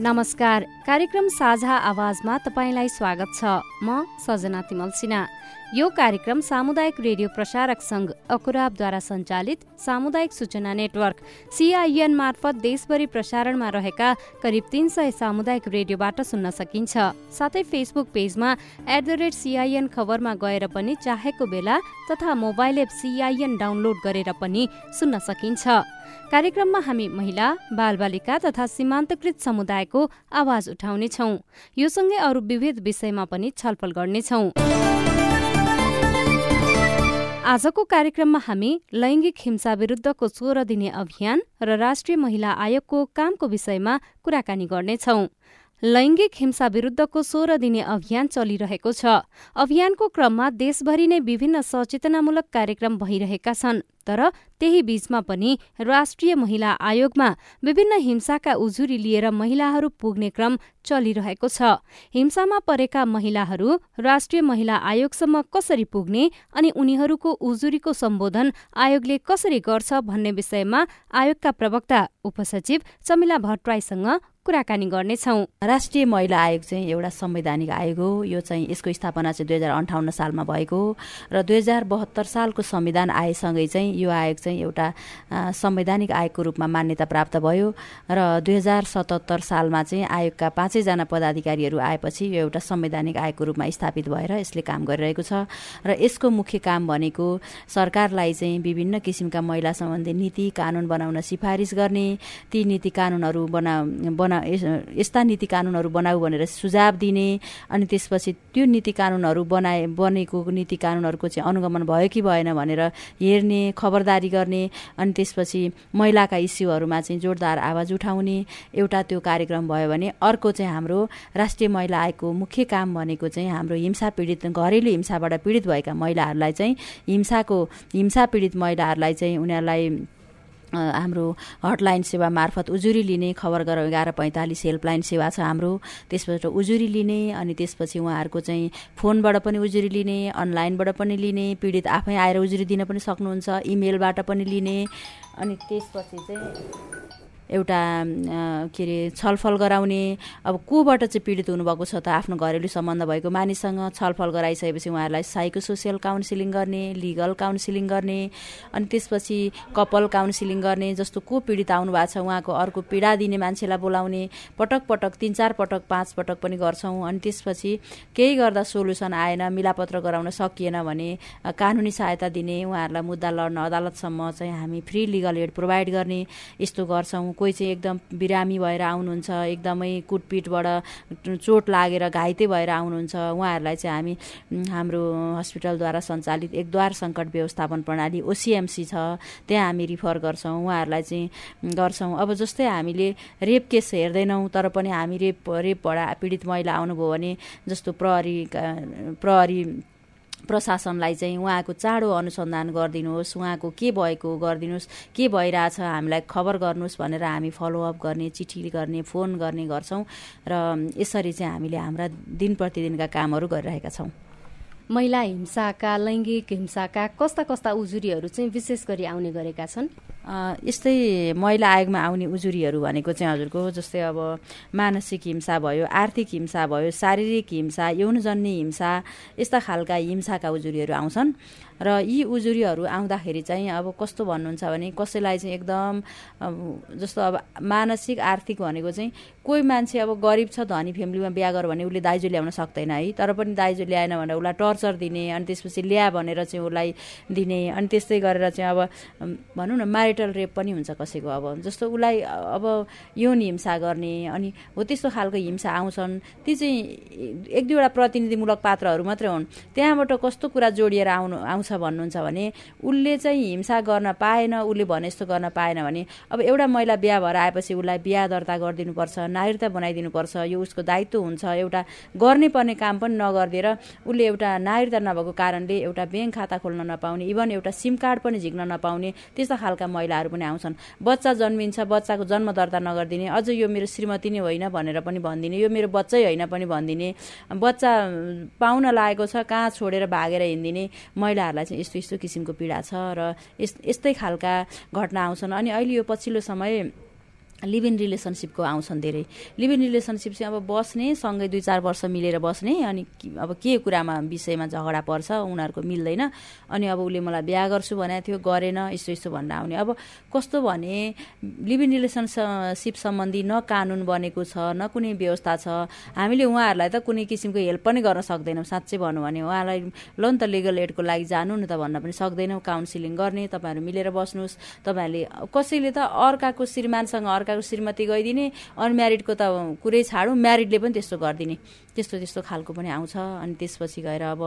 नमस्कार। कार्यक्रम साझा आवाजमा तपाईँलाई स्वागत छ। म सजना तिमल सिन्हा। यो कार्यक्रम सामुदायिक रेडियो प्रसारक संघ अकुराबद्वारा सञ्चालित सामुदायिक सूचना नेटवर्क सिआइएन मार्फत देशभरि प्रसारणमा रहेका करिब तीन सय सामुदायिक रेडियोबाट सुन्न सकिन्छ। साथै फेसबुक पेजमा एट द रेट सिआइएन खबरमा गएर पनि चाहेको बेला तथा मोबाइल एप सिआइएन डाउनलोड गरेर पनि सुन्न सकिन्छ। कार्यक्रममा हामी महिला बालबालिका तथा सीमान्तकृत समुदायको आवाज उठाउनेछौ। यो सँगै अरू विविध विषयमा पनि छलफल गर्नेछौ। आजको कार्यक्रममा हामी लैङ्गिक हिंसा विरुद्धको सोह्र दिने अभियान र राष्ट्रिय महिला आयोगको कामको विषयमा कुराकानी गर्नेछौं। लैङ्गिक हिंसा विरुद्धको सोह्र दिने अभियान चलिरहेको छ। अभियानको क्रममा देशभरि नै विभिन्न सचेतनामूलक कार्यक्रम भइरहेका छन् तर त्यही बीचमा पनि राष्ट्रिय महिला आयोगमा विभिन्न हिंसाका उजुरी लिएर महिलाहरू पुग्ने क्रम चलिरहेको छ। हिंसामा परेका महिलाहरू राष्ट्रिय महिला आयोगसम्म कसरी पुग्ने अनि उनीहरूको उजुरीको सम्बोधन आयोगले कसरी गर्छ भन्ने विषयमा आयोगका प्रवक्ता उपसचिव चमिला भट्टराईसँग कुराकानी गर्नेछौ। राष्ट्रिय महिला आयोग चाहिँ एउटा संवैधानिक आयोग हो। यो चाहिँ यसको स्थापना चाहिँ दुई हजार अन्ठाउन्न सालमा भएको हो। र दुई हजार बहत्तर सालको संविधान आएसँगै चाहिँ यो आयोग चाहिँ एउटा संवैधानिक आयोगको रूपमा मान्यता प्राप्त भयो। र दुई हजार सतहत्तर सालमा चाहिँ आयोगका पाँचैजना पदाधिकारीहरू आएपछि यो एउटा संवैधानिक आयोगको रूपमा स्थापित भएर यसले काम गरिरहेको छ। र यसको मुख्य काम भनेको सरकारलाई चाहिँ विभिन्न किसिमका महिला सम्बन्धी नीति कानुन बनाउन सिफारिस गर्ने। ती नीति कानुनहरू बना बना यस्ता नीति कानुनहरू बनाऊ भनेर सुझाव दिने अनि त्यसपछि त्यो नीति कानुनहरू बनाए बनेको नीति कानुनहरूको चाहिँ अनुगमन भयो कि भएन भनेर हेर्ने खबरदारी गर्ने अनि त्यसपछि महिलाका इस्युहरूमा चाहिँ जोडदार आवाज उठाउने एउटा त्यो कार्यक्रम भयो भने अर्को चाहिँ हाम्रो राष्ट्रिय महिला आयोगको मुख्य काम भनेको चाहिँ हाम्रो हिंसा पीडित घरेलु हिंसाबाट पीडित भएका महिलाहरूलाई चाहिँ हिंसाको हिंसा पीडित महिलाहरूलाई चाहिँ उनीहरूलाई हाम्रो हटलाइन सेवा मार्फत उजुरी लिने खबर गर एघार पैँतालिस हेल्पलाइन सेवा छ हाम्रो। त्यसबाट उजुरी लिने अनि त्यसपछि उहाँहरूको चाहिँ फोनबाट पनि उजुरी लिने अनलाइनबाट पनि लिने पीडित आफै आएर उजुरी दिन पनि सक्नुहुन्छ इमेलबाट पनि लिने अनि त्यसपछि चाहिँ एउटा के अरे छलफल गराउने अब कोबाट चाहिँ पीडित हुनुभएको छ त आफ्नो घरेलु सम्बन्ध भएको मानिससँग छलफल गराइसकेपछि उहाँहरूलाई साइको सोसियल काउन्सिलिङ गर्ने लिगल काउन्सिलिङ गर्ने अनि त्यसपछि कपल काउन्सिलिङ गर्ने जस्तो को पीडित आउनु भएको छ उहाँको अर्को पीडा दिने मान्छेलाई बोलाउने पटक पटक तिन चार पटक पाँच पटक पनि गर्छौँ अनि त्यसपछि केही गर्दा सोल्युसन आएन मिलापत्र गराउन सकिएन भने कानुनी सहायता दिने उहाँहरूलाई मुद्दा लड्न अदालतसम्म चाहिँ हामी फ्री लिगल एड प्रोभाइड गर्ने यस्तो गर्छौँ। कोही चाहिँ एकदम बिरामी भएर आउनुहुन्छ एकदमै कुटपिटबाट चोट लागेर घाइते भएर आउनुहुन्छ उहाँहरूलाई चाहिँ हामी हाम्रो हस्पिटलद्वारा सञ्चालित एकद्वार सङ्कट व्यवस्थापन प्रणाली ओसिएमसी छ त्यहाँ हामी रिफर गर्छौँ उहाँहरूलाई चाहिँ गर्छौँ। अब जस्तै हामीले रेप केस हेर्दैनौँ तर पनि हामी रेप रेपबाट पीडित महिला आउनुभयो भने जस्तो प्रहरी प्रहरी प्रशासनलाई चाहिँ उहाँको चाँडो अनुसन्धान गरिदिनुहोस् उहाँको के भएको गरिदिनुहोस् के भइरहेछ हामीलाई खबर गर्नुहोस् भनेर हामी फलोअप गर्ने चिठी गर्ने फोन गर्ने गर्छौँ र यसरी चाहिँ हामीले हाम्रा दिन प्रतिदिनका कामहरू गरिरहेका छौँ। महिला हिंसाका लैङ्गिक हिंसाका कस्ता कस्ता उजुरीहरू चाहिँ विशेष गरी आउने गरेका छन्? यस्तै महिला आयोगमा आउने उजुरीहरू भनेको चाहिँ हजुरको जस्तै अब मानसिक हिंसा भयो आर्थिक हिंसा भयो शारीरिक हिंसा यौनजन्य हिंसा यस्ता खालका हिंसाका उजुरीहरू आउँछन्। र यी उजुरीहरू आउँदाखेरि चाहिँ अब कस्तो भन्नुहुन्छ भने कसैलाई चाहिँ एकदम जस्तो अब मानसिक आर्थिक भनेको चाहिँ कोही मान्छे अब गरिब छ धनी फ्यामिलीमा बिहा गर भने उसले दाइजो ल्याउन सक्दैन है। तर पनि दाइजो ल्याएन भने उसलाई टर्चर दिने अनि त्यसपछि ल्या भनेर चाहिँ उसलाई दिने अनि त्यस्तै गरेर चाहिँ अब भनौँ न म्यारिटल रेप पनि हुन्छ कसैको अब। जस्तो उसलाई अब यौन हिंसा गर्ने अनि हो त्यस्तो खालको हिंसा आउँछन् ती चाहिँ एक दुईवटा प्रतिनिधिमूलक पात्रहरू मात्रै हुन्। त्यहाँबाट कस्तो कुरा जोडिएर आउनु आउँछ आउँछ भन्नुहुन्छ भने उसले चाहिँ हिंसा गर्न पाएन उसले भने जस्तो गर्न पाएन भने अब एउटा महिला बिहा भएर आएपछि उसलाई बिहा दर्ता गरिदिनुपर्छ नागरिकता बनाइदिनुपर्छ यो उसको दायित्व हुन्छ एउटा गर्ने पर्ने काम पनि नगरिदिएर उसले एउटा नागरिकता नभएको कारणले एउटा ब्याङ्क खाता खोल्न नपाउने इभन एउटा सिम कार्ड पनि झिक्न नपाउने त्यस्ता खालका महिलाहरू पनि आउँछन्। बच्चा जन्मिन्छ बच्चाको जन्म दर्ता नगरिदिने अझ यो मेरो श्रीमती नै होइन भनेर पनि भनिदिने यो मेरो बच्चै होइन पनि भनिदिने बच्चा पाउन लागेको छ कहाँ छोडेर भागेर हिँडिदिने महिलाहरूलाई चाहिँ यस्तो यस्तो किसिमको पीडा छ र यस्तै खालका घटना आउँछन्। अनि अहिले यो पछिल्लो समय लिभ इन रिलेसनसिपको आउँछन् धेरै। लिभ इन रिलेसनसिप चाहिँ अब बस्ने सँगै दुई चार वर्ष मिलेर बस्ने अनि अब के कुरामा विषयमा झगडा पर्छ उनीहरूको मिल्दैन। अनि अब उसले मलाई बिहा गर्छु भनेको थियो गरेन यस्तो यस्तो भनेर आउने। अब कस्तो भने लिभ इन रिलेसनसिप सम्बन्धी न कानुन बनेको छ न कुनै व्यवस्था छ। हामीले उहाँहरूलाई त कुनै किसिमको हेल्प पनि गर्न सक्दैनौँ साँच्चै भनौँ भने। उहाँलाई ल नि त लिगल एडको लागि जानु नि त भन्न पनि सक्दैनौँ। काउन्सिलिङ गर्ने तपाईँहरू मिलेर बस्नुहोस्। तपाईँहरूले कसैले त अर्काको श्रीमानसँग अर्का अर्काको श्रीमती गइदिने अनम्यारिडको त कुरै छाडौँ म्यारिडले पनि त्यस्तो गरिदिने। त्यस्तो त्यस्तो खालको पनि आउँछ। अनि त्यसपछि गएर अब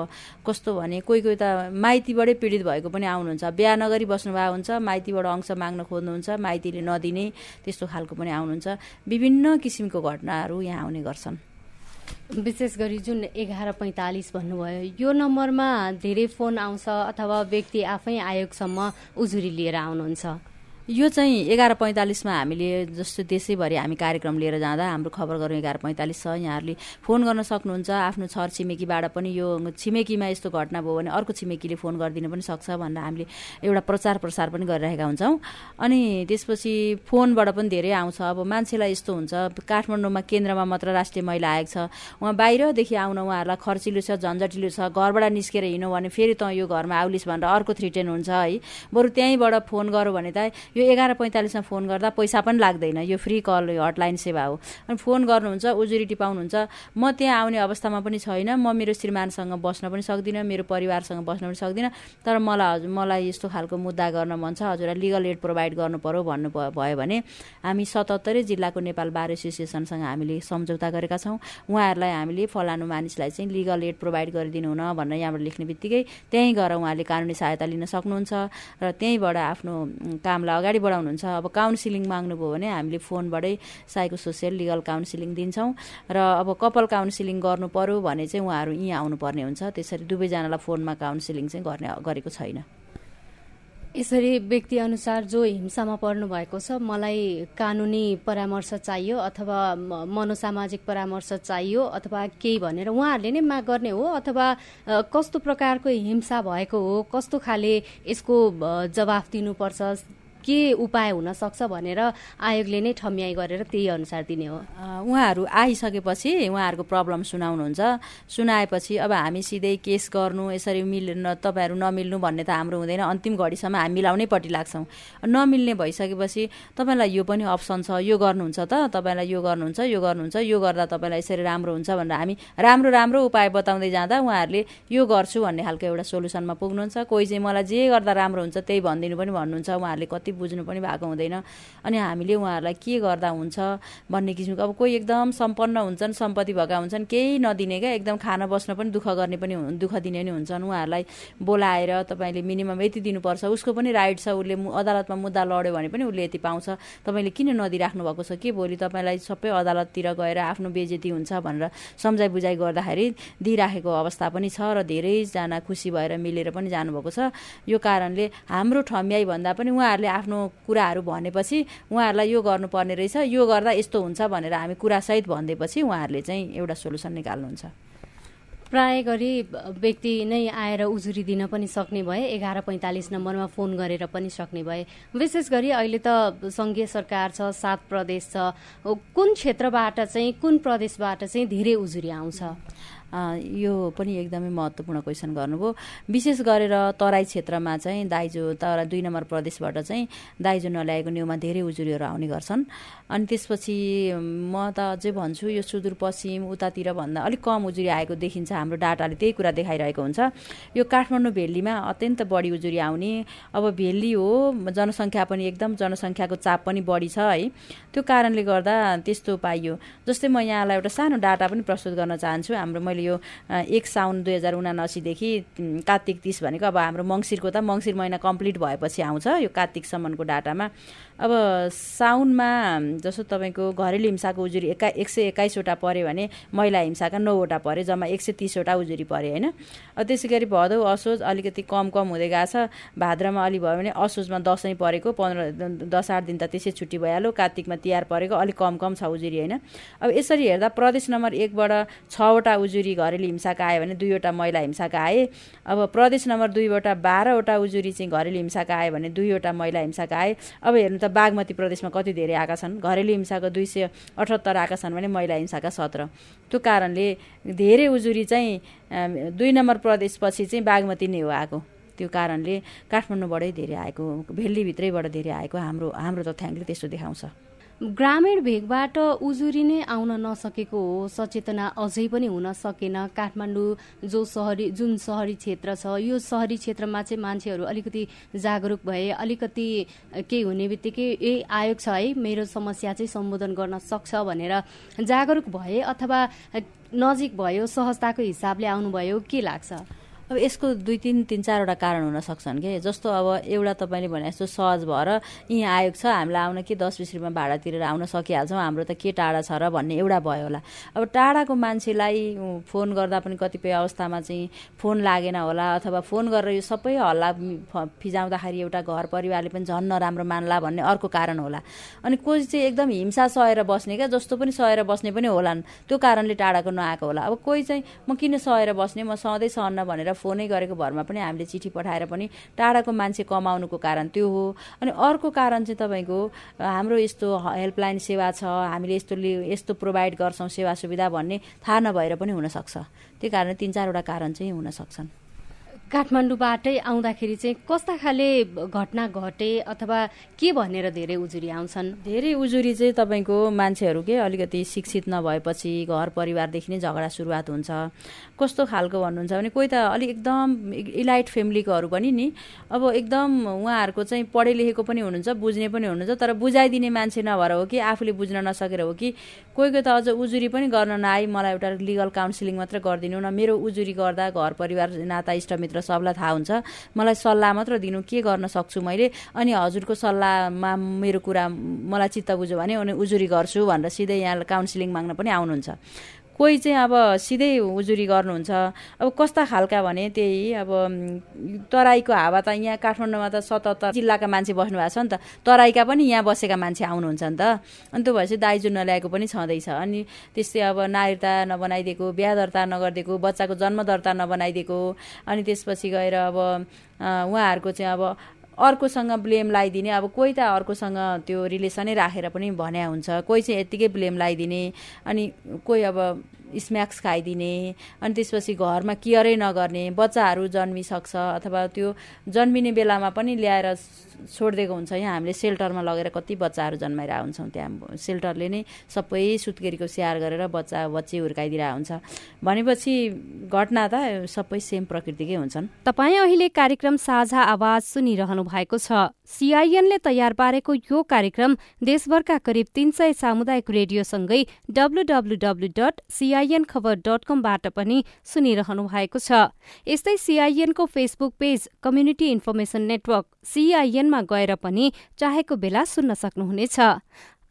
कस्तो भने कोही कोही त माइतीबाटै पीडित भएको पनि आउनुहुन्छ। बिहा नगरी बस्नुभएको हुन्छ माइतीबाट अंश माग्न खोज्नुहुन्छ माइतीले नदिने त्यस्तो खालको पनि आउनुहुन्छ। विभिन्न किसिमको घटनाहरू यहाँ आउने गर्छन्। विशेष गरी जुन एघार पैँतालिस भन्नुभयो यो नम्बरमा धेरै फोन आउँछ अथवा व्यक्ति आफै आयोगसम्म उजुरी लिएर आउनुहुन्छ। यो चाहिँ एघार पैँतालिसमा हामीले जस्तो देशैभरि हामी कार्यक्रम लिएर जाँदा हाम्रो खबर गरौँ एघार पैँतालिस छ। यहाँहरूले फोन गर्न सक्नुहुन्छ। आफ्नो छर छिमेकीबाट पनि यो छिमेकीमा यस्तो घटना भयो भने अर्को छिमेकीले फोन गरिदिन पनि सक्छ भनेर हामीले एउटा प्रचार प्रसार पनि गरिरहेका हुन्छौँ। अनि त्यसपछि फोनबाट पनि धेरै आउँछ। अब मान्छेलाई यस्तो हुन्छ काठमाडौँमा केन्द्रमा मात्र राष्ट्रिय महिला आयोग छ। उहाँ बाहिरदेखि आउन उहाँहरूलाई खर्चिलो छ झन्झटिलो छ घरबाट निस्केर हिँड्यो भने फेरि त यो घरमा आउलिस भनेर अर्को थ्रिटेन हुन्छ है। बरु त्यहीँबाट फोन गरौँ भने त यो एघार पैँतालिसमा फोन गर्दा पैसा पनि लाग्दैन। यो फ्री कल यो हटलाइन सेवा हो। अनि फोन गर्नुहुन्छ उजुरी पाउनुहुन्छ म त्यहाँ आउने अवस्थामा पनि छैन। म मेरो श्रीमानसँग बस्न पनि सक्दिनँ मेरो परिवारसँग बस्न पनि सक्दिनँ। तर मलाई हजुर मलाई यस्तो खालको मुद्दा गर्न मन छ। हजुरलाई लिगल एड प्रोभाइड गर्नु पऱ्यो भन्नु भयो भने हामी सतहत्तरै जिल्लाको नेपाल बार एसोसिएसनसँग हामीले सम्झौता गरेका छौँ। उहाँहरूलाई हामीले फलानु मानिसलाई चाहिँ लिगल एड प्रोभाइड गरिदिनु हुन भनेर यहाँबाट लेख्ने बित्तिकै त्यहीँ गएर उहाँले कानुनी सहायता लिन सक्नुहुन्छ। र त्यहीँबाट आफ्नो कामलाई अगाडि बढाउनुहुन्छ। अब काउन्सिलिङ माग्नुभयो भने हामीले फोनबाटै साइको सोसियल लिगल काउन्सिलिङ दिन्छौँ र अब कपाल काउन्सिलिङ गर्नु पर्यो भने चाहिँ उहाँहरू यहीँ आउनुपर्ने हुन्छ। त्यसरी दुवैजनालाई फोनमा काउन्सिलिङ चाहिँ गर्ने गरेको छैन। यसरी व्यक्ति अनुसार जो हिंसामा पर्नु भएको छ मलाई कानुनी परामर्श चाहियो अथवा मनोसामाजिक परामर्श चाहियो अथवा केही भनेर उहाँहरूले नै माग गर्ने हो अथवा कस्तो प्रकारको हिंसा भएको हो कस्तो खाले यसको जवाफ दिनुपर्छ के उपाय हुन सक्छ भनेर आयोगले नै ठम्याइ गरेर त्यही अनुसार दिने हो। उहाँहरू आइसकेपछि उहाँहरूको प्रब्लम सुनाउनुहुन्छ। सुनाएपछि अब हामी सिधै केस गर्नु यसरी मिल तपाईँहरू नमिल्नु भन्ने त हाम्रो हुँदैन। अन्तिम घडीसम्म हामी मिलाउनैपट्टि लाग्छौँ। नमिल्ने भइसकेपछि तपाईँलाई यो पनि अप्सन छ यो गर्नुहुन्छ त तपाईँलाई यो गर्नुहुन्छ यो गर्नुहुन्छ यो गर्दा तपाईँलाई यसरी राम्रो हुन्छ भनेर हामी राम्रो राम्रो उपाय बताउँदै जाँदा उहाँहरूले यो गर्छु भन्ने खालको एउटा सोल्युसनमा पुग्नुहुन्छ। कोही चाहिँ मलाई जे गर्दा राम्रो हुन्छ त्यही भनिदिनु पनि भन्नुहुन्छ। उहाँहरूले कति कति बुझ्नु पनि भएको हुँदैन। अनि हामीले उहाँहरूलाई के गर्दा हुन्छ भन्ने किसिमको अब कोही एकदम सम्पन्न हुन्छन् सम्पत्ति भएका हुन्छन् केही नदिने क्या एकदम खाना बस्न पनि दुःख गर्ने पनि दुःख दिने पनि हुन्छन् उहाँहरूलाई बोलाएर तपाईँले मिनिमम यति दिनुपर्छ उसको पनि राइट छ उसले अदालतमा मुद्दा लड्यो भने पनि उसले यति पाउँछ। तपाईँले किन नदिराख्नु भएको छ? के भोलि तपाईँलाई सबै अदालततिर गएर आफ्नो बेजेती हुन्छ भनेर सम्झाइ बुझाइ गर्दाखेरि दिइराखेको अवस्था पनि छ र धेरैजना खुसी भएर मिलेर पनि जानुभएको छ। यो कारणले हाम्रो ठम्याइ भन्दा पनि उहाँहरूले आफ्नो कुराहरू भनेपछि उहाँहरूलाई यो गर्नुपर्ने रहेछ। यो गर्दा यस्तो हुन्छ भनेर हामी कुरासहित भनिदिएपछि उहाँहरूले चाहिँ एउटा सोल्युसन निकाल्नुहुन्छ। प्राय गरी व्यक्ति नै आएर उजुरी दिन पनि सक्ने भए एघार पैँतालिस नम्बरमा फोन गरेर पनि सक्ने भए। विशेष गरी अहिले त सङ्घीय सरकार छ सात प्रदेश छ। कुन क्षेत्रबाट चाहिँ कुन प्रदेशबाट चाहिँ धेरै उजुरी आउँछ? यो पनि एकदमै महत्त्वपूर्ण क्वेसन गर्नुभयो। विशेष गरेर तराई क्षेत्रमा चाहिँ दाइजो तर दुई नम्बर प्रदेशबाट चाहिँ दाइजो नल्याएको न्युमा धेरै उजुरीहरू आउने गर्छन्। अनि त्यसपछि म त अझै भन्छु यो सुदूरपश्चिम उतातिर भन्दा अलिक कम उजुरी आएको देखिन्छ। हाम्रो डाटाले त्यही कुरा देखाइरहेको हुन्छ। यो काठमाडौँ भेल्लीमा अत्यन्त बढी उजुरी आउने। अब भेल्ली हो जनसङ्ख्या पनि एकदम जनसङ्ख्याको चाप पनि बढी छ है। त्यो कारणले गर्दा त्यस्तो पाइयो। जस्तै म यहाँलाई एउटा सानो डाटा पनि प्रस्तुत गर्न चाहन्छु। हाम्रो मैले यो एक साउन दुई हजार उनासीदेखि कार्तिक तिस भनेको अब हाम्रो मङ्सिरको त मङ्सिर महिना कम्प्लिट भएपछि आउँछ यो कार्तिकसम्मको डाटामा। अब साउनमा जस्तो तपाईँको घरेलु हिंसाको उजुरी एका एक सय एक्काइसवटा पऱ्यो भने महिला हिंसाका नौवटा पऱ्यो जम्मा एक सय तिसवटा उजुरी पऱ्यो होइन? त्यसै गरी भदौ असोज अलिकति कम कम हुँदै गएको छ। भाद्रमा अलि भयो भने असोजमा दसैँ परेको पन्ध्र दस आठ दिन त त्यसै छुट्टी भइहाल्यो। कार्तिकमा तिहार परेको अलिक कम कम छ उजुरी होइन? अब यसरी हेर्दा प्रदेश नम्बर एकबाट छवटा उजुरी घरेलु हिंसाका आयो भने दुईवटा महिला हिंसाका आए। अब प्रदेश नम्बर दुईबाट बाह्रवटा उजुरी चाहिँ घरेलु हिंसाका आयो भने दुईवटा महिला हिंसाका आए। अब हेर्नु त बागमती प्रदेशमा कति धेरै आएका छन्? घरेलु हिंसाको दुई सय अठहत्तर आएका छन् भने महिला हिंसाका सत्र। त्यो कारणले धेरै उजुरी चाहिँ दुई नम्बर प्रदेशपछि चाहिँ बागमती नै हो आएको त्यो कारणले काठमाडौँबाटै धेरै आएको भेल्लीभित्रैबाट धेरै आएको हाम्रो हाम्रो तथ्याङ्कले त्यस्तो देखाउँछ। ग्रामीण भेगबाट उजुरी नै आउन नसकेको हो। सचेतना अझै पनि हुन सकेन। काठमाडौँ जो सहरी जुन सहरी क्षेत्र छ यो सहरी क्षेत्रमा चाहिँ मान्छेहरू अलिकति जागरुक भए अलिकति केही हुने बित्तिकै ए आयोग छ है मेरो समस्या चाहिँ सम्बोधन गर्न सक्छ भनेर जागरुक भए अथवा नजिक भयो सहजताको हिसाबले आउनुभयो के लाग्छ? अब यसको दुई तिन तिन चारवटा कारण हुन सक्छन् कि? जस्तो अब एउटा तपाईँले भने जस्तो सहज भएर यहाँ आयोग छ हामीलाई आउन के दस बिस रुपियाँ भाडा तिरेर आउन सकिहाल्छौँ हाम्रो त के टाढा छ र भन्ने एउटा भयो होला। अब टाढाको मान्छेलाई फोन गर्दा पनि कतिपय अवस्थामा चाहिँ फोन लागेन होला अथवा फोन गरेर यो सबै हल्ला फिजाउँदाखेरि एउटा घर परिवारले पनि झन् नराम्रो मान्ला भन्ने अर्को कारण होला। अनि कोही चाहिँ एकदम हिंसा सहेर बस्ने क्या जस्तो पनि सहेर बस्ने पनि होलान् त्यो कारणले टाढाको नआएको होला। अब कोही चाहिँ म किन सहेर बस्ने? म सधैँ सहन्न भनेर फोनै गरेको भरमा पनि हामीले चिठी पठाएर पनि टाढाको मान्छे कमाउनुको कारण त्यो हो। अनि अर्को कारण चाहिँ तपाईँको हाम्रो यस्तो हेल्पलाइन सेवा छ हामीले यस्तो यस्तो प्रोभाइड गर्छौँ सेवा सुविधा भन्ने थाहा नभएर पनि हुनसक्छ। त्यो कारण तिन चारवटा कारण चाहिँ हुन सक्छन् काठमाडौँबाटै आउँदाखेरि चाहिँ कस्ता खाले घटना घटे अथवा के भनेर धेरै उजुरी आउँछन्? धेरै उजुरी चाहिँ तपाईँको मान्छेहरू के अलिकति शिक्षित नभएपछि घर परिवारदेखि नै झगडा सुरुवात हुन्छ। कस्तो खालको भन्नुहुन्छ भने कोही त अलिक एकदम इलाइट फ्यामिलीकोहरू पनि नि। अब एकदम उहाँहरूको चाहिँ पढे लेखेको पनि हुनुहुन्छ बुझ्ने पनि हुनुहुन्छ तर बुझाइदिने मान्छे नभएर हो कि आफूले बुझ्न नसकेर हो कि कोही कोही त अझ उजुरी पनि गर्न नआई मलाई एउटा लिगल काउन्सिलिङ मात्र गरिदिनु न। मेरो उजुरी गर्दा घर परिवार नाता इष्टमित्र सबलाई थाहा हुन्छ। मलाई सल्लाह मात्र दिनु के गर्न सक्छु मैले? अनि हजुरको सल्लाहमा मेरो कुरा मलाई चित्त बुझ्यो भने अनि उजुरी गर्छु भनेर सिधै यहाँ काउन्सिलिङ माग्न पनि आउनुहुन्छ। कोही चाहिँ अब सिधै उजुरी गर्नुहुन्छ। अब कस्ता खालका भने त्यही अब तराईको हावा त यहाँ काठमाडौँमा त सतहत्तर जिल्लाका मान्छे बस्नु भएको छ नि त। तराईका पनि यहाँ बसेका मान्छे आउनुहुन्छ नि त। अनि त्यो भएपछि दाइजो नल्याएको पनि छँदैछ। अनि त्यस्तै अब नागरिकता नबनाइदिएको बिहा दर्ता नगरिदिएको बच्चाको जन्म दर्ता नबनाइदिएको अनि त्यसपछि गएर अब उहाँहरूको चाहिँ अब अर्कोसँग ब्लेम लगाइदिने अब कोही त अर्कोसँग त्यो रिलेसनै राखेर पनि भन्या हुन्छ। कोही चाहिँ यत्तिकै ब्लेम लगाइदिने अनि कोही अब स्म्याक्स खाइदिने अनि त्यसपछि घरमा केयरै नगर्ने बच्चाहरू जन्मिसक्छ अथवा त्यो जन्मिने बेलामा पनि ल्याएर छोडिदिएको हुन्छ। यहाँ हामीले सेल्टरमा लगेर कति बच्चाहरू जन्माएर हुन्छौँ त्यहाँ सेल्टरले नै सबै सुत्केरीको स्याहार गरेर बच्चा बच्ची हुर्काइदिरहेको हुन्छ। भनेपछि घटना त सबै सेम प्रकृतिकै हुन्छन्। तपाईँ अहिले कार्यक्रम साझा आवाज सुनिरहनु भएको छ। सिआइएनले तयार पारेको यो कार्यक्रम देशभरका करिब तीन सय सामुदायिक रेडियोसँगै W W W dot CIN Khabar dot कमबाट पनि सुनिरहनु भएको छ। यस्तै सिआइएनको Facebook page Community Information Network सिआइएनमा गएर पनि चाहेको बेला सुन्न सक्नुहुनेछ।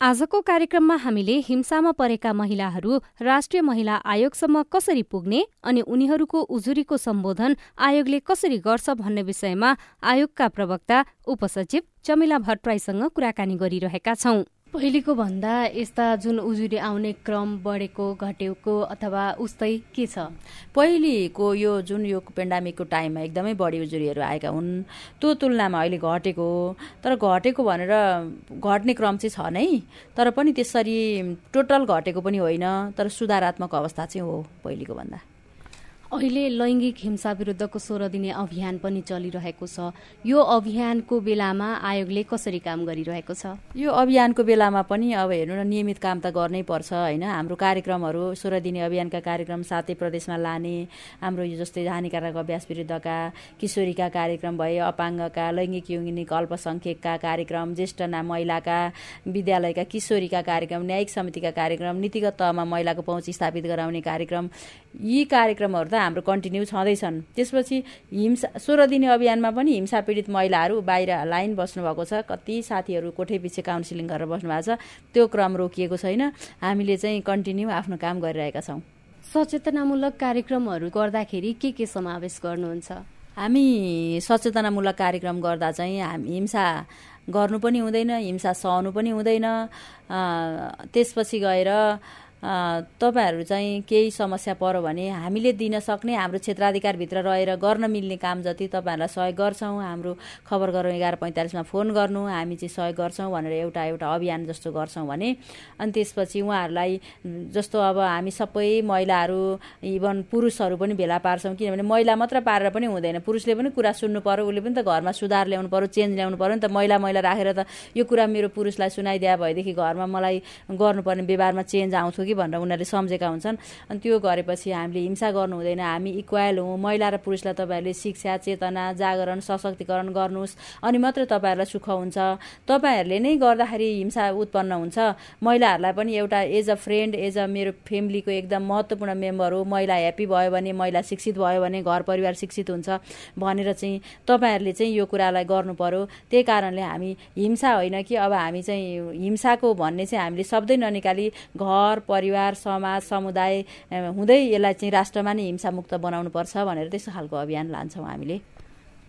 आजको कार्यक्रममा हामीले हिंसामा परेका महिलाहरू राष्ट्रिय महिला आयोगसम्म कसरी पुग्ने अनि उनीहरूको उजुरीको सम्बोधन आयोगले कसरी गर्छ भन्ने विषयमा आयोगका प्रवक्ता उपसचिव चमिला भट्टराईसँग कुराकानी गरिरहेका छौं। पहिलेको भन्दा यस्ता जुन उजुरी आउने क्रम बढेको घटेको अथवा उस्तै के छ? पहिलेको यो जुन यो पेन्डामिकको टाइममा एकदमै बढी उजुरीहरू आएका हुन् त्यो तुलनामा अहिले घटेको तर घटेको भनेर घट्ने क्रम चाहिँ छ नै तर पनि त्यसरी टोटल घटेको पनि होइन तर सुधारात्मक अवस्था चाहिँ हो पहिलेको भन्दा। अहिले लैङ्गिक हिंसा विरुद्धको सोह्र दिने अभियान पनि चलिरहेको छ। यो अभियानको बेलामा आयोगले कसरी काम गरिरहेको छ? यो अभियानको बेलामा पनि अब हेर्नु न नियमित काम त गर्नै पर्छ होइन? हाम्रो कार्यक्रमहरू सोह्र दिने अभियानका कार्यक्रम सातै प्रदेशमा लाने हाम्रो यो जस्तै हानिकारक अभ्यास विरुद्धका किशोरीका कार्यक्रम भए अपाङ्गका लैङ्गिक यौनिक अल्पसङ्ख्यकका कार्यक्रम ज्येष्ठ महिलाका विद्यालयका किशोरीका कार्यक्रम न्यायिक समितिका कार्यक्रम नीतिगत तहमा महिलाको पहुँच स्थापित गराउने कार्यक्रम यी कार्यक्रमहरू त हाम्रो कन्टिन्यू छँदैछन्। त्यसपछि हिंसा सोह्र दिने अभियानमा पनि हिंसा पीडित महिलाहरू बाहिर लाइन बस्नुभएको छ। कति साथीहरू कोठे पछि काउन्सिलिङ गरेर बस्नु भएको छ। त्यो क्रम रोकिएको छैन। हामीले चाहिँ कन्टिन्यू आफ्नो काम गरिरहेका छौँ। सचेतनामूलक कार्यक्रमहरू गर्दाखेरि के के समावेश गर्नुहुन्छ? हामी सचेतनामूलक कार्यक्रम गर्दा चाहिँ हामी हिंसा गर्नु पनि हुँदैन हिंसा सहनु पनि हुँदैन। त्यसपछि गएर तपाईँहरू चाहिँ केही समस्या पऱ्यो भने हामीले दिन सक्ने हाम्रो क्षेत्राधिकारभित्र रहेर गर्न मिल्ने काम जति तपाईँहरूलाई सहयोग गर्छौँ हाम्रो खबर गरौँ एघार पैँतालिसमा फोन गर्नु हामी चाहिँ सहयोग गर्छौँ भनेर एउटा एउटा अभियान जस्तो गर्छौँ भने। अनि त्यसपछि उहाँहरूलाई जस्तो अब हामी सबै महिलाहरू इभन पुरुषहरू पनि भेला पार्छौँ किनभने महिला मात्र पारेर पनि हुँदैन। पुरुषले पनि कुरा सुन्नु पऱ्यो उसले पनि त घरमा सुधार ल्याउनु पऱ्यो चेन्ज ल्याउनु पऱ्यो नि त। महिला महिला राखेर त यो कुरा मेरो पुरुषलाई सुनाइदिया भएदेखि घरमा मलाई गर्नुपर्ने व्यवहारमा चेन्ज आउँथ्यो कि भनेर उनीहरूले सम्झेका हुन्छन्। अनि त्यो गरेपछि हामीले हिंसा गर्नु हुँदैन। हामी इक्वाल हौँ। महिला र पुरुषलाई तपाईँहरूले शिक्षा चेतना जागरण सशक्तिकरण गर्नुहोस्। अनि मात्रै तपाईँहरूलाई सुख हुन्छ। तपाईँहरूले नै गर्दाखेरि हिंसा उत्पन्न हुन्छ। महिलाहरूलाई पनि एउटा as a friend as a मेरो फ्यामिलीको एकदम महत्त्वपूर्ण मेम्बर हो। महिला ह्याप्पी भयो भने महिला शिक्षित भयो भने घर परिवार शिक्षित हुन्छ। भनेर चाहिँ तपाईँहरूले चाहिँ यो कुरालाई गर्नु पर्यो। त्यही कारणले हामी हिंसा होइन कि अब हामी चाहिँ हिंसाको भन्ने चाहिँ हामीले शब्दै ननिकाली घर परिवार समाज समुदाय हुँदै यसलाई चाहिँ राष्ट्रमा नै हिंसामुक्त बनाउनुपर्छ भनेर त्यस्तो खालको अभियान लान्छौँ हामीले।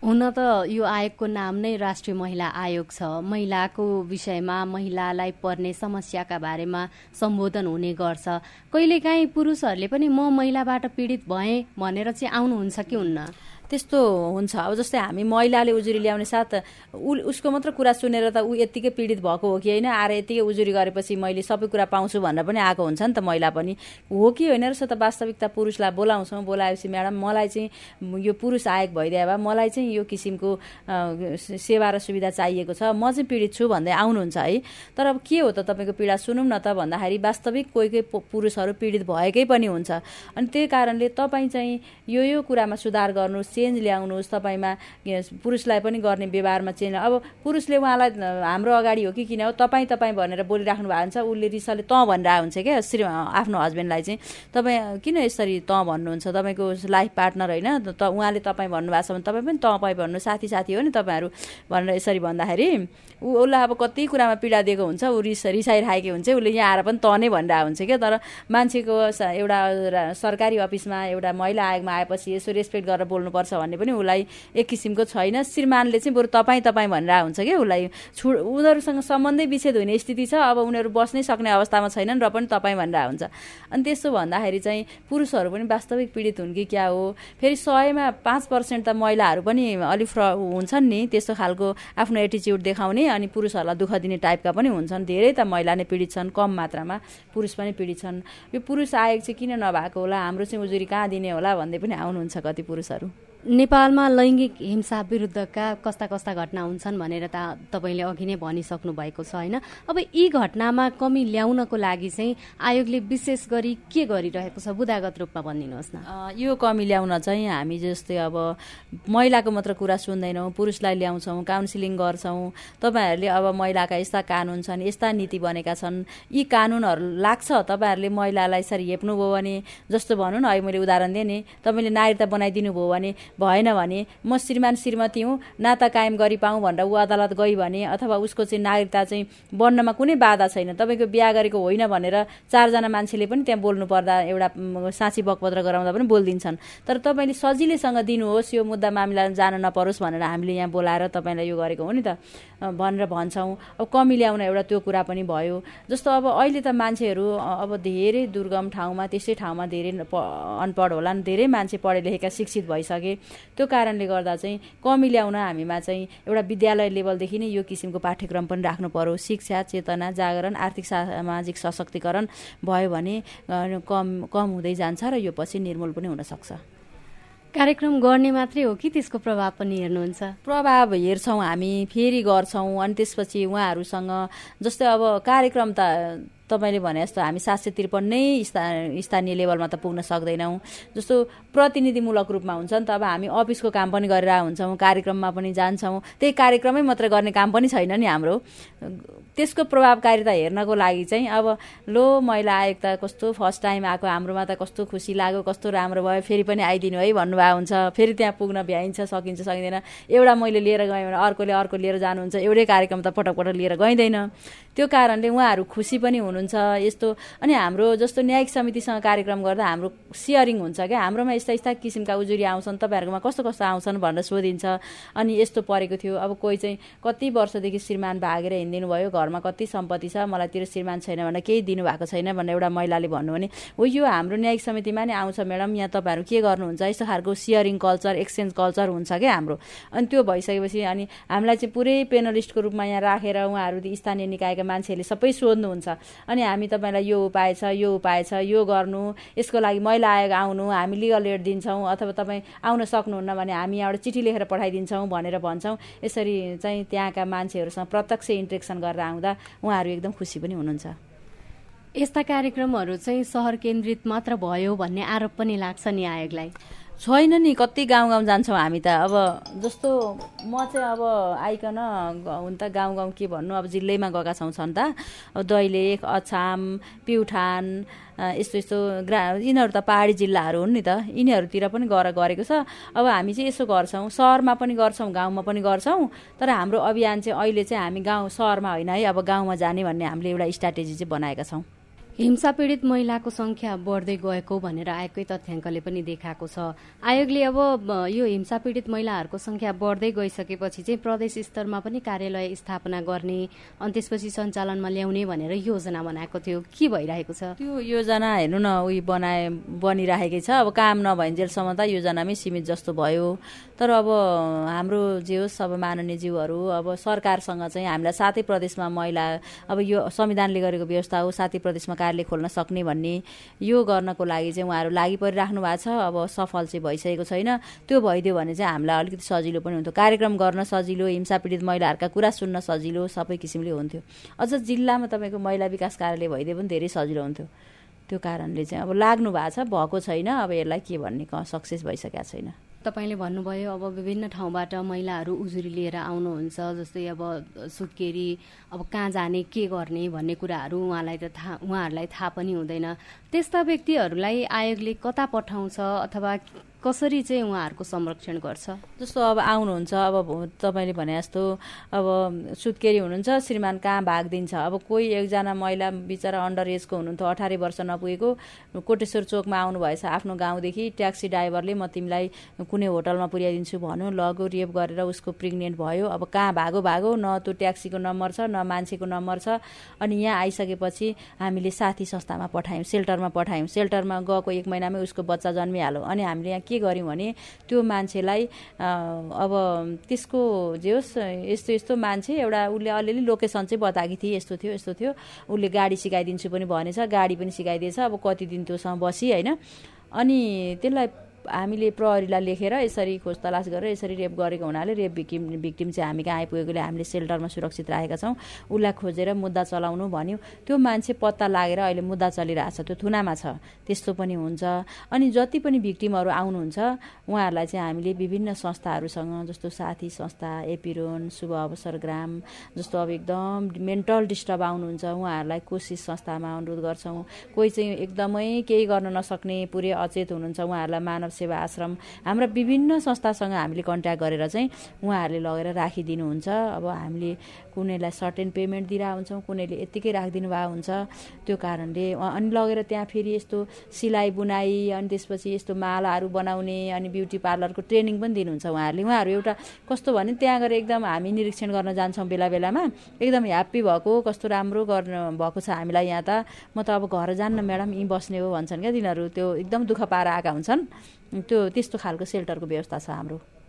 हुन त यो आयोगको नाम नै राष्ट्रिय महिला आयोग छ। महिलाको विषयमा महिलालाई पर्ने समस्याका बारेमा सम्बोधन हुने गर्छ। कहिलेकाहीँ पुरुषहरूले पनि म महिलाबाट पीडित भएँ भनेर चाहिँ आउनुहुन्छ कि हुन्न? त्यस्तो हुन्छ। अब जस्तै हामी महिलाले उजुरी ल्याउने साथ उसको मात्र कुरा सुनेर त ऊ यत्तिकै पीडित भएको हो कि होइन? आएर यत्तिकै उजुरी गरेपछि मैले सबै कुरा पाउँछु भनेर पनि आएको हुन्छ नि त महिला पनि। हो कि होइन? रहेछ त वास्तविकता पुरुषलाई बोलाउँछौँ बोलाएपछि म्याडम मलाई चाहिँ यो पुरुष आयोग भइदिए भए मलाई चाहिँ यो किसिमको सेवा र सुविधा चाहिएको छ। म चाहिँ पीडित छु भन्दै आउनुहुन्छ है। तर अब के हो त तपाईँको पीडा? सुनौँ न त भन्दाखेरि वास्तविक कोही कोही पुरुषहरू पीडित भएकै पनि हुन्छ। अनि त्यही कारणले तपाईँ चाहिँ यो यो कुरामा सुधार गर्नु चेन्ज ल्याउनुहोस् तपाईँमा पुरुषलाई पनि गर्ने व्यवहारमा चेन्ज अब पुरुषले उहाँलाई हाम्रो अगाडि हो कि किन हो तपाईँ तपाईँ भनेर बोलिराख्नु भएको हुन्छ। उसले रिसाले तँ भनेर हुन्छ क्या श्री आफ्नो हस्बेन्डलाई चाहिँ। तपाईँ किन यसरी तँ भन्नुहुन्छ? तपाईँको लाइफ पार्टनर होइन त उहाँले तपाईँ भन्नुभएको छ भने तपाईँ पनि तपाईँ भन्नु साथी साथी हो नि तपाईँहरू भनेर यसरी भन्दाखेरि ऊ उसलाई अब कति कुरामा पीडा दिएको हुन्छ ऊ रिस रिसाइरहेको हुन्छ उसले यहाँ आएर पनि त नै भनिरहेको हुन्छ क्या। तर मान्छेको एउटा सरकारी अफिसमा एउटा महिला आयोगमा आएपछि यसो रेस्पेक्ट गरेर बोल्नुपर्छ। छ भन्ने पनि उसलाई एक किसिमको छैन। श्रीमानले चाहिँ बरु तपाईँ तपाईँ भनेर हुन्छ कि उसलाई। छु उनीहरूसँग सम्बन्धै विच्छेद हुने स्थिति छ। अब उनीहरू बस्नै सक्ने अवस्थामा छैनन् र पनि तपाईँ भनेर हुन्छ। अनि त्यस्तो भन्दाखेरि चाहिँ पुरुषहरू पनि वास्तविक पीडित हुन् कि क्या हो? फेरि सयमा पाँच पर्सेन्ट त महिलाहरू पनि अलिक फ्र हुन्छन् नि त्यस्तो खालको आफ्नो एटिच्युड देखाउने अनि पुरुषहरूलाई दुःख दिने टाइपका पनि हुन्छन्। धेरै त महिला नै पीडित छन् कम मात्रामा पुरुष पनि पीडित छन्। यो पुरुष आयोग चाहिँ किन नभएको होला? हाम्रो चाहिँ उजुरी कहाँ दिने होला भन्दै पनि आउनुहुन्छ कति पुरुषहरू। नेपालमा लैङ्गिक हिंसा विरुद्धका कस्ता कस्ता घटना हुन्छन् भनेर त तपाईँले अघि नै भनिसक्नु भएको छ होइन? अब यी घटनामा कमी ल्याउनको लागि चाहिँ आयोगले विशेष गरी के गरिरहेको छ बुदागत रूपमा भनिदिनुहोस् न। यो कमी ल्याउन चाहिँ हामी जस्तै अब महिलाको मात्र कुरा सुन्दैनौँ पुरुषलाई ल्याउँछौँ काउन्सिलिङ गर्छौँ। तपाईँहरूले अब महिलाका यस्ता कानुन छन् यस्ता नीति बनेका छन् यी कानुनहरू लाग्छ तपाईँहरूले महिलालाई यसरी हेप्नुभयो भने जस्तो भनौँ न अहिले मैले उदाहरण दिएँ नि तपाईँले नागरिकता बनाइदिनु भयो भने भएन भने म श्रीमान श्रीमती हुँ नाता कायम गरी पाऊँ भनेर ऊ अदालत गई भने अथवा उसको चाहिँ नागरिकता चाहिँ बन्नमा कुनै बाधा छैन। तपाईँको बिहा गरेको होइन भनेर चारजना मान्छेले पनि त्यहाँ बोल्नु पर्दा एउटा साँची बकपत्र गराउँदा पनि बोलिदिन्छन्। तर तपाईँले सजिलैसँग दिनुहोस् यो मुद्दा मामिला जान नपरोस् भनेर हामीले यहाँ बोलाएर तपाईँलाई यो गरेको हो नि त। भनेर भन्छौँ। अब कमी ल्याउन एउटा त्यो कुरा पनि भयो। जस्तो अब अहिले त मान्छेहरू अब धेरै दुर्गम ठाउँमा त्यसै ठाउँमा धेरै अनपढ होला नि धेरै मान्छे पढे लेखेका शिक्षित भइसके। त्यो कारणले गर्दा चाहिँ कमी ल्याउन हामीमा चाहिँ एउटा विद्यालय लेभलदेखि नै यो किसिमको पाठ्यक्रम पनि राख्नु पर्यो। शिक्षा चेतना जागरण आर्थिक सामाजिक सशक्तिकरण भयो भने कम कम हुँदै जान्छ र यो पछि निर्मूल पनि हुनसक्छ कार्यक्रम गर्ने मात्रै हो कि त्यसको प्रभाव पनि हेर्नुहुन्छ? प्रभाव हेर्छौँ हामी फेरि गर्छौँ अनि त्यसपछि उहाँहरूसँग जस्तै अब कार्यक्रम त तपाईँले भने जस्तो हामी सात सय त्रिपन्नै स्था स्थानीय लेभलमा त पुग्न सक्दैनौँ। जस्तो प्रतिनिधिमूलक रूपमा हुन्छ नि त अब हामी अफिसको काम पनि गरेर हुन्छौँ कार्यक्रममा पनि जान्छौँ त्यही कार्यक्रमै मात्र गर्ने काम पनि छैन नि हाम्रो। त्यसको प्रभावकारिता हेर्नको लागि चाहिँ अब लो महिला आयोग त कस्तो फर्स्ट टाइम आएको हाम्रोमा त कस्तो खुसी लाग्यो कस्तो राम्रो भयो फेरि पनि आइदिनु है भन्नुभएको हुन्छ। फेरि त्यहाँ पुग्न भ्याइन्छ सकिन्छ सकिँदैन। एउटा मैले लिएर गएँ भने अर्कोले अर्को लिएर जानुहुन्छ एउटै कार्यक्रम त पटक पटक लिएर गइँदैन। त्यो कारणले उहाँहरू खुसी पनि हुनुहुन्छ यस्तो। अनि हाम्रो जस्तो न्यायिक समितिसँग कार्यक्रम गर्दा हाम्रो सेयरिङ हुन्छ क्या। हाम्रोमा यस्ता यस्ता किसिमका उजुरी आउँछन् तपाईँहरूकोमा कस्तो कस्तो आउँछन् भनेर सोधिन्छ। अनि यस्तो परेको थियो। अब कोही चाहिँ कति वर्षदेखि श्रीमान भागेर हिँडिदिनु भयो घरमा कति सम्पत्ति छ मलाई तेरो श्रीमान छैन भनेर केही दिनुभएको छैन भनेर एउटा महिलाले भन्नु भने हो यो हाम्रो न्यायिक समितिमा नै आउँछ म्याडम। यहाँ तपाईँहरू के गर्नुहुन्छ? यस्तो खालको सेयरिङ कल्चर एक्सचेन्ज कल्चर हुन्छ क्या हाम्रो। अनि त्यो भइसकेपछि अनि हामीलाई चाहिँ पुरै पेनलिस्टको रूपमा यहाँ राखेर उहाँहरू स्थानीय निकायका मान्छेहरूले सबै सोध्नुहुन्छ। अनि हामी तपाईँलाई यो उपाय छ यो उपाय छ यो गर्नु यसको लागि महिला आयोग आउनु हामी लिगल एड दिन्छौँ अथवा तपाईँ आउन सक्नुहुन्न भने हामी यहाँबाट चिठी लेखेर पठाइदिन्छौँ भनेर भन्छौँ। यसरी चाहिँ त्यहाँका मान्छेहरूसँग प्रत्यक्ष इन्ट्रेक्सन गरेर आउँदा उहाँहरू एकदम खुसी पनि हुनुहुन्छ। यस्ता कार्यक्रमहरू चाहिँ सहर केन्द्रित मात्र भयो भन्ने आरोप पनि लाग्छ नि आयोगलाई छैन नि कति गाउँ गाउँ जान्छौँ हामी त। अब जस्तो म चाहिँ अब आइकन हुन त गाउँ गाउँ के भन्नु अब जिल्लैमा गएका छौँ छन् त। अब दैलेख अछाम प्युठान यस्तो यस्तो ग्रा यिनीहरू त पहाडी जिल्लाहरू हुन् नि त। यिनीहरूतिर पनि गएर गरेको छ। अब हामी चाहिँ यसो गर्छौँ। सहरमा पनि गर्छौँ गाउँमा पनि गर्छौँ। तर हाम्रो अभियान चाहिँ अहिले चाहिँ हामी गाउँ सहरमा होइन है। अब गाउँमा जाने भन्ने हामीले एउटा स्ट्राटेजी चाहिँ बनाएका छौँ। हिंसा पीडित महिलाको संख्या बढ्दै गएको भनेर आयोगकै तथ्याङ्कले पनि देखाएको छ। आयोगले अब यो हिंसा पीडित महिलाहरूको संख्या बढ्दै गइसकेपछि चाहिँ प्रदेश स्तरमा पनि कार्यालय स्थापना गर्ने अनि त्यसपछि सञ्चालनमा ल्याउने भनेर योजना बनाएको थियो। के भइरहेको छ? त्यो योजना हेर्नु न उयो बनाए बनिराखेकै छ। अब काम नभइन्जेलसम्म त योजनामै सीमित जस्तो भयो। तर अब हाम्रो जे होस् अब माननीय जीवहरू अब सरकारसँग चाहिँ हामीलाई सातै प्रदेशमा महिला अब यो संविधानले गरेको व्यवस्था हो सातै प्रदेशमा कार्यालय खोल्न सक्ने भन्ने यो गर्नको लागि चाहिँ उहाँहरू लागि परिराख्नु भएको छ। अब सफल चाहिँ भइसकेको छैन। त्यो भइदियो भने चाहिँ हामीलाई अलिकति सजिलो पनि हुन्थ्यो। कार्यक्रम गर्न सजिलो हिंसा पीडित महिलाहरूका कुरा सुन्न सजिलो सबै किसिमले हुन्थ्यो। अझ जिल्लामा तपाईँको महिला विकास कार्यालय भइदियो पनि धेरै सजिलो हुन्थ्यो। त्यो कारणले चाहिँ अब लाग्नु भएको छ भएको छैन। अब यसलाई के भन्ने सक्सेस भइसकेको छैन। तपाईँले भन्नुभयो अब विभिन्न ठाउँबाट महिलाहरू उजुरी लिएर आउनुहुन्छ जस्तै अब सुत्केरी अब कहाँ जाने के गर्ने भन्ने कुराहरू उहाँलाई त थाहा उहाँहरूलाई थाहा पनि हुँदैन। त्यस्ता व्यक्तिहरूलाई आयोगले कता पठाउँछ अथवा कसरी चाहिँ उहाँहरूको संरक्षण गर्छ? जस्तो अब आउनुहुन्छ अब तपाईँले भने जस्तो अब सुत्केरी हुनुहुन्छ श्रीमान कहाँ भाग दिन्छ अब कोही एकजना महिला बिचरा अन्डर एजको हुनुहुन्थ्यो अठार वर्ष नपुगेको कोटेश्वर चोकमा आउनुभएछ आफ्नो गाउँदेखि ट्याक्सी ड्राइभरले म तिमीलाई कुनै होटलमा पुर्याइदिन्छु भन्यो लगो रेप गरेर उसको प्रेग्नेन्ट भयो। अब कहाँ भागो भागो न त्यो ट्याक्सीको नम्बर छ न मान्छेको नम्बर छ। अनि यहाँ आइसकेपछि हामीले साथी संस्थामा पठायौँ सेल्टरमा पठायौँ। सेल्टरमा गएको एक महिनामै उसको बच्चा जन्मिहाल्यो। अनि हामीले यहाँ के गर्यौँ भने त्यो मान्छेलाई अब त्यसको जे होस् यस्तो यस्तो मान्छे एउटा उसले अलिअलि लोकेसन चाहिँ बताएकी थिए यस्तो थियो यस्तो थियो। उसले गाडी सिकाइदिन्छु पनि भनेछ गाडी पनि सिकाइदिएछ अब कति दिन त्योसँग बसी होइन। अनि त्यसलाई हामीले प्रहरीलाई लेखेर यसरी खोज तलास गरेर यसरी रेप गरेको हुनाले रेप भिक्टिम भिक्टिम चाहिँ हामी कहाँ आइपुगेकोले हामीले सेल्टरमा सुरक्षित राखेका छौँ। उसलाई खोजेर मुद्दा चलाउनु भन्यो। त्यो मान्छे पत्ता लागेर अहिले मुद्दा चलिरहेछ। त्यो थुनामा छ। त्यस्तो पनि हुन्छ। अनि जति पनि भिक्टिमहरू आउनुहुन्छ उहाँहरूलाई चाहिँ हामीले विभिन्न संस्थाहरूसँग जस्तो साथी संस्था एपिरोन शुभ अवसर ग्राम जस्तो अब एकदम मेन्टल डिस्टर्ब आउनुहुन्छ। उहाँहरूलाई कोसिस संस्थामा अनुरोध गर्छौँ। कोही चाहिँ एकदमै केही गर्न नसक्ने पुरै अचेत हुनुहुन्छ। उहाँहरूलाई मानव सेवा आश्रम। हाम्रा विभिन्न संस्थासँग हामीले कन्ट्याक्ट गरेर चाहिँ उहाँहरूले लगेर राखिदिनुहुन्छ। अब हामीले कुनैलाई सर्टेन पेमेन्ट दिइरहेको हुन्छौँ कुनैले यत्तिकै राखिदिनु भएको हुन्छ। त्यो कारणले अनि लगेर त्यहाँ फेरि यस्तो सिलाइ बुनाइ अनि त्यसपछि यस्तो मालाहरू बनाउने अनि ब्युटी पार्लरको ट्रेनिङ पनि दिनुहुन्छ उहाँहरूले। उहाँहरू एउटा कस्तो भने त्यहाँ गएर एकदम हामी निरीक्षण गर्न जान्छौँ बेला बेलामा। एकदम ह्याप्पी भएको कस्तो राम्रो गर्नु भएको छ हामीलाई यहाँ त। म त अब घर जान्न म्याडम यहीँ बस्ने हो भन्छन् क्या तिनीहरू। त्यो एकदम दुःख पाएर आएका हुन्छन्। त्यो त्यस्तो खालको सेल्टरको व्यवस्था छ हाम्रो।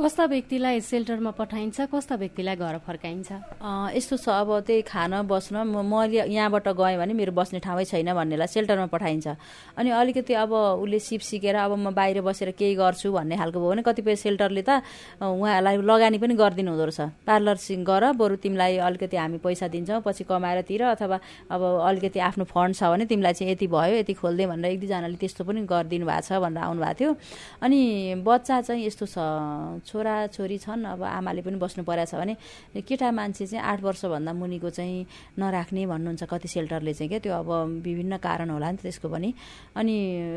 कस्ता व्यक्तिलाई सेल्टरमा पठाइन्छ कस्ता व्यक्तिलाई घर फर्काइन्छ? यस्तो छ अब त्यही खान बस्न म यहाँबाट गएँ भने मेरो बस्ने ठाउँै छैन भन्नेलाई सेल्टरमा पठाइन्छ। अनि अलिकति अब उसले सिप सिकेर अब म बाहिर बसेर केही गर्छु भन्ने खालको भयो भने कतिपय सेल्टरले त उहाँहरूलाई लगानी पनि गरिदिनु हुँदो रहेछ। पार्लर सिङ गर बरु तिमीलाई अलिकति हामी पैसा दिन्छौँ पछि कमाएर तिर अथवा अब अलिकति आफ्नो फन्ड छ भने तिमीलाई चाहिँ यति भयो यति खोलिदिए भनेर एक दुईजनाले त्यस्तो पनि गरिदिनु भएको छ भनेर आउनुभएको थियो। अनि बच्चा चाहिँ यस्तो छ छोरा छोरी छन् अब आमाले पनि बस्नु परेको छ भने केटा मान्छे चाहिँ आठ वर्षभन्दा मुनिको चाहिँ नराख्ने भन्नुहुन्छ कति सेल्टरले चाहिँ क्या त्यो अब विभिन्न कारण होला नि त त्यसको पनि। अनि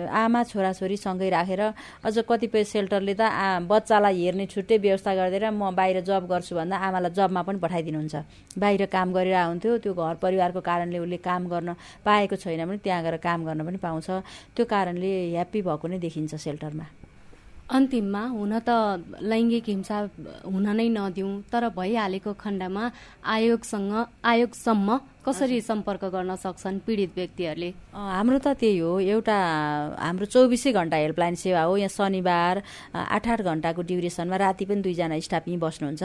आमा छोराछोरी सँगै राखेर अझ कतिपय सेल्टरले त बच्चालाई हेर्ने छुट्टै व्यवस्था गरिदिएर म बाहिर जब गर्छु भन्दा आमालाई जबमा पनि पठाइदिनुहुन्छ। बाहिर काम गरेर हुन्थ्यो त्यो घर परिवारको कारणले उसले काम गर्न पाएको छैन भने त्यहाँ गएर काम गर्न पनि पाउँछ। त्यो कारणले ह्याप्पी भएको नै देखिन्छ सेल्टरमा। अन्तिममा हुन त लैङ्गिक हिंसा हुन नै नदिउँ तर भइहालेको खण्डमा आयोगसँग आयोगसम्म कसरी सम्पर्क गर्न सक्छन् पीडित व्यक्तिहरूले? हाम्रो त त्यही हो एउटा हाम्रो चौबिसै घन्टा हेल्पलाइन सेवा हो। यहाँ शनिबार आठ आठ घन्टाको ड्युरेसनमा राति पनि दुईजना स्टाफ यहीँ बस्नुहुन्छ।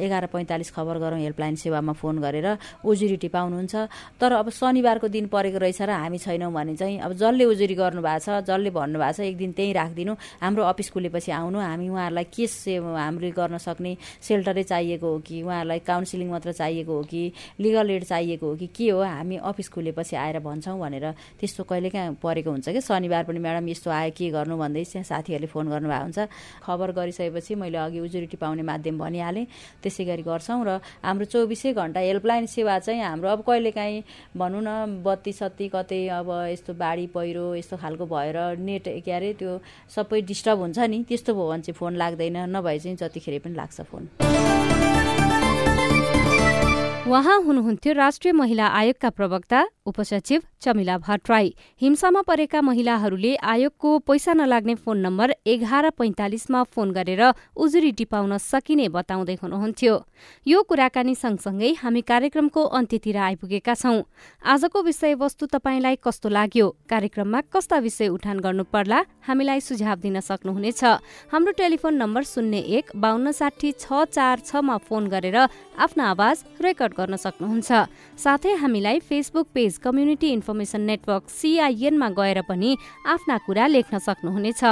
एघार पैँतालिस खबर गरौँ हेल्पलाइन सेवामा फोन गरेर उजुरी पाउनुहुन्छ। तर अब शनिबारको दिन परेको रहेछ र हामी छैनौँ भने चाहिँ अब जसले उजुरी गर्नुभएको छ जसले भन्नुभएको छ एक दिन त्यहीँ राखिदिनु। हाम्रो अफिस खुलेपछि आउनु। हामी उहाँहरूलाई के से हाम्रो गर्न सक्ने सेल्टरै चाहिएको हो कि उहाँहरूलाई काउन्सिलिङ मात्र चाहिएको हो कि लिगल एड चाहिएको हो कि के हो हामी अफिस खुलेपछि आएर भन्छौँ भनेर त्यस्तो कहिले कहाँ परेको हुन्छ कि? शनिबार पनि म्याडम यस्तो आयो के गर्नु भन्दै त्यहाँ साथीहरूले फोन गर्नुभएको हुन्छ। खबर गरिसकेपछि मैले अघि उजुरिटी पाउने माध्यम भनिहालेँ। त्यसै गरी गर्छौँ र हाम्रो चौबिसै घन्टा हेल्पलाइन सेवा चाहिँ हाम्रो अब कहिलेकाहीँ भनौँ न बत्ती सत्ती कतै अब यस्तो बाढी पहिरो यस्तो खालको भएर नेट के अरे त्यो सबै डिस्टर्ब हुन्छ नि। त्यस्तो भयो भने चाहिँ फोन लाग्दैन नभए चाहिँ जतिखेर पनि लाग्छ फोन। उहाँ हुनुहुन्थ्यो राष्ट्रिय महिला आयोगका प्रवक्ता उपसचिव चमिला भट्टराई। हिंसामा परेका महिलाहरूले आयोगको पैसा नलाग्ने फोन नम्बर एघार पैंतालिसमा फोन गरेर उजुरी टिपाउन सकिने बताउँदै हुनुहुन्थ्यो। यो कुराकानी सँगसँगै हामी कार्यक्रमको अन्त्यतिर आइपुगेका छौं। आजको विषयवस्तु तपाईँलाई कस्तो लाग्यो? कार्यक्रममा कस्ता विषय उठान गर्नु पर्ला हामीलाई सुझाव दिन सक्नुहुनेछ। हाम्रो टेलिफोन नम्बर शून्य एक बान्न साठी छ चार छमा फोन गरेर आफ्नो आवाज रेकर्ड गर्न सक्नुहुन्छ। साथै हामीलाई Facebook page Community Information Network सिआइएनमा गएर पनि आफ्ना कुरा लेख्न सक्नुहुनेछ।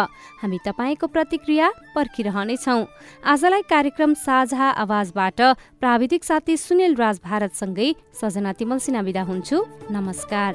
हामी तपाईँको प्रतिक्रिया पर्खिरहनेछौ। आजलाई कार्यक्रम साझा आवाजबाट प्राविधिक साथी सुनिल राज भारतसँगै सजना तिमल सिना विदा हुन्छु। नमस्कार।